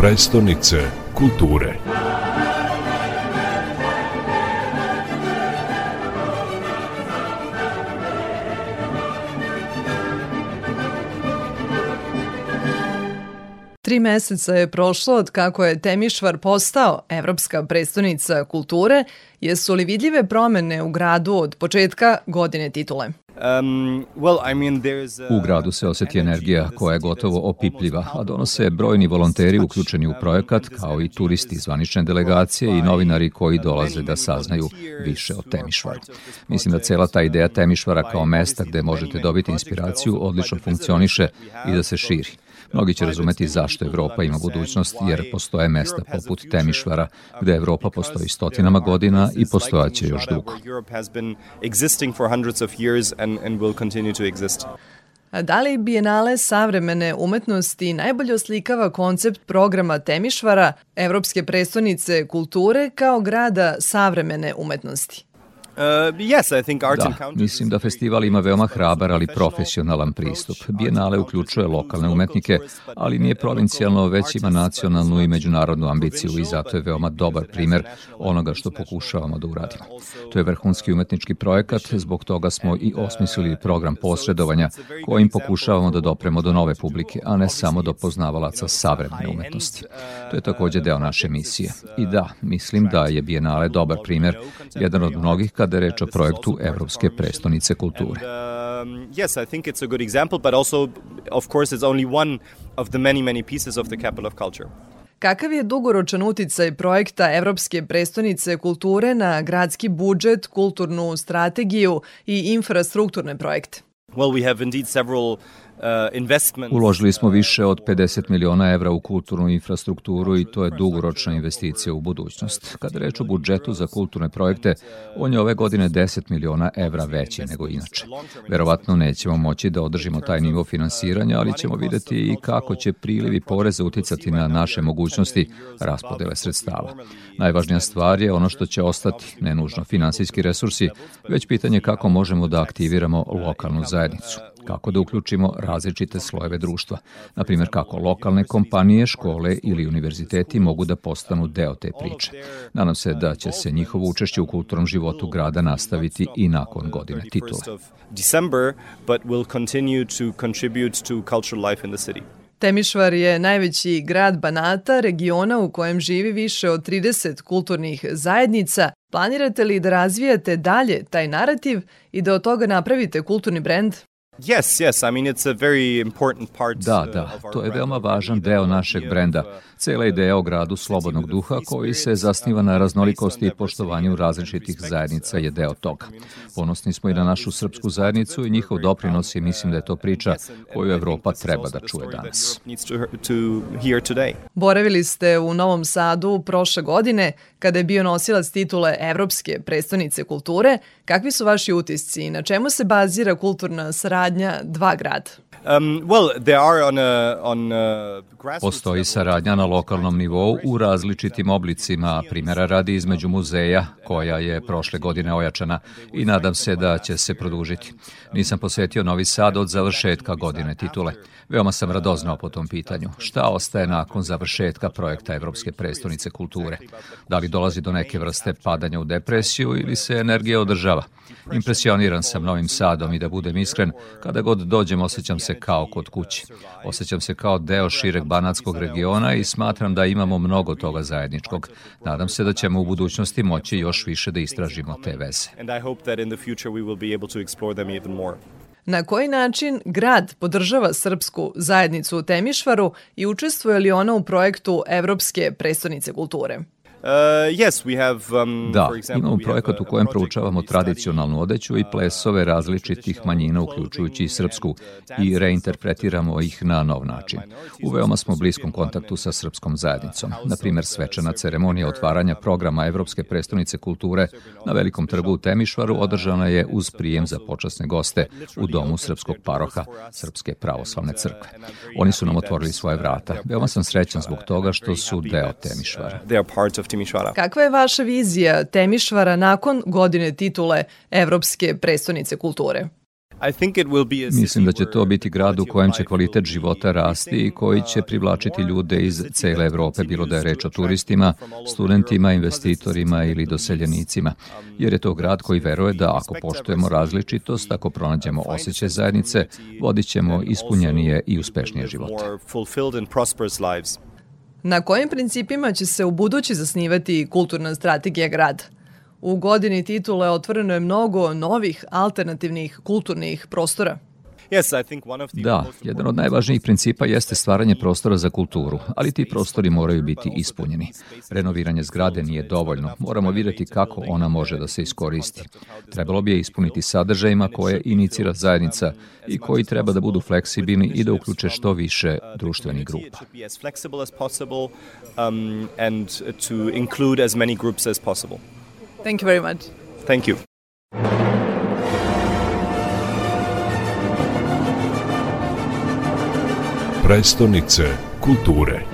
prestonice kulture. Tri meseca je prošlo od kako je Temišvar postao Evropska prestonica kulture. Jesu li vidljive promene u gradu od početka godine titule? Um, u gradu se osjeti energija koja je gotovo opipljiva, a donose brojni volonteri uključeni u projekat, kao i turisti zvanične delegacije i novinari koji dolaze da saznaju više o Temišvaru. Mislim da cela ta ideja Temišvara kao mesta gde možete dobiti inspiraciju odlično funkcioniše i da se širi. Mnogi će razumeti zašto Evropa ima budućnost, jer postoje mesta poput Temišvara, gde Evropa postoji stotinama godina i postojaće još dugo. Da li Bienale savremene umetnosti najbolje oslikava koncept programa Temišvara, Evropske prestonice kulture kao grada savremene umetnosti? Da, mislim da festival ima veoma hrabar, ali profesionalan pristup. Bienale uključuje lokalne umetnike, ali nije provincijalno, već ima nacionalnu i međunarodnu ambiciju i zato je veoma dobar primer onoga što pokušavamo da uradimo. To je vrhunski umetnički projekat, zbog toga smo i osmislili program posredovanja kojim pokušavamo da dopremo do nove publike, a ne samo do poznavalaca savremene umetnosti. To je takođe deo naše misije. I da, mislim da je Bienale dobar primer, jedan od mnogih kada je reč o projektu Evropske prestonice kulture. Um, yes, I think it's a good example, but also, of course, it's only one of the many, many pieces of the capital of culture. Kakav je dugoročan uticaj projekta Evropske prestonice kulture na gradski budžet, kulturnu strategiju i infrastrukturne projekte? Well, we have indeed several Uh, Uložili smo više od 50 miliona evra u kulturnu infrastrukturu i to je dugoročna investicija u budućnost. Kada reč o budžetu za kulturne projekte, on je ove godine 10 miliona evra veći nego inače. Verovatno nećemo moći da održimo taj nivo finansiranja, ali ćemo videti i kako će prilivi poreza uticati na naše mogućnosti raspodele sredstava. Najvažnija stvar je ono što će ostati, ne nužno finansijski resursi, već pitanje kako možemo da aktiviramo lokalnu zajednicu kako da uključimo različite slojeve društva, na primjer kako lokalne kompanije, škole ili univerziteti mogu da postanu deo te priče. Nadam se da će se njihovo učešće u kulturnom životu grada nastaviti i nakon godine titula. December, but will continue to contribute to cultural life in the city. Temišvar je najveći grad Banata, regiona u kojem živi više od 30 kulturnih zajednica. Planirate li da razvijate dalje taj narativ i da od toga napravite kulturni brend? Yes, yes. I mean, it's a very important part da, uh, da, to je veoma važan deo našeg brenda. Cela ideja o gradu slobodnog duha koji se zasniva na raznolikosti i poštovanju različitih zajednica je deo toga. Ponosni smo i na našu srpsku zajednicu i njihov doprinos i mislim da je to priča koju Evropa treba da čuje danas. Boravili ste u Novom Sadu prošle godine kada je bio nosilac titule Evropske prestonice kulture. Kakvi su vaši utisci i na čemu se bazira kulturna saradnja dva grada? Um, well, there are on a, on a Postoji saradnja na lokalnom nivou u različitim oblicima, primjera radi između muzeja, koja je prošle godine ojačana i nadam se da će se produžiti. Nisam posetio Novi Sad od završetka godine titule. Veoma sam radoznao po tom pitanju. Šta ostaje nakon završetka projekta Evropske prestonice kulture? Da li dolazi do neke vrste padanja u depresiju ili se energija održava? Impresioniran sam Novim Sadom i da budem iskren, kada god dođem osjećam se kao kod kući. Osjećam se kao deo šireg banatskog regiona i smatram da imamo mnogo toga zajedničkog. Nadam se da ćemo u budućnosti moći još više da istražimo te veze. Na koji način grad podržava srpsku zajednicu u Temišvaru i učestvuje li ona u projektu Evropske prestonice kulture? Uh, yes, we have, um, da, imamo projekat u kojem proučavamo tradicionalnu odeću i plesove različitih manjina, uključujući i srpsku, i reinterpretiramo ih na nov način. U veoma smo bliskom kontaktu sa srpskom zajednicom. Na primer, svečana ceremonija otvaranja programa Evropske prestonice kulture na Velikom trgu u Temišvaru održana je uz prijem za počasne goste u domu srpskog paroha Srpske pravoslavne crkve. Oni su nam otvorili svoje vrata. Veoma sam srećan zbog toga što su deo Temišvara. Timišvara. Kakva je vaša vizija Temišvara nakon godine titule Evropske prestonice kulture? Mislim da će to biti grad u kojem će kvalitet života rasti i koji će privlačiti ljude iz cele Evrope, bilo da je reč o turistima, studentima, investitorima ili doseljenicima. Jer je to grad koji veruje da ako poštujemo različitost, ako pronađemo osjećaj zajednice, vodit ćemo ispunjenije i uspešnije živote. Na kojim principima će se u budući zasnivati kulturna strategija grada? U godini titule otvoreno je mnogo novih alternativnih kulturnih prostora. Da, jedan od najvažnijih principa jeste stvaranje prostora za kulturu, ali ti prostori moraju biti ispunjeni. Renoviranje zgrade nije dovoljno, moramo videti kako ona može da se iskoristi. Trebalo bi je ispuniti sadržajima koje inicira zajednica i koji treba da budu fleksibilni i da uključe što više društvenih grupa. Thank you very much. Thank you. Prestonice kulture.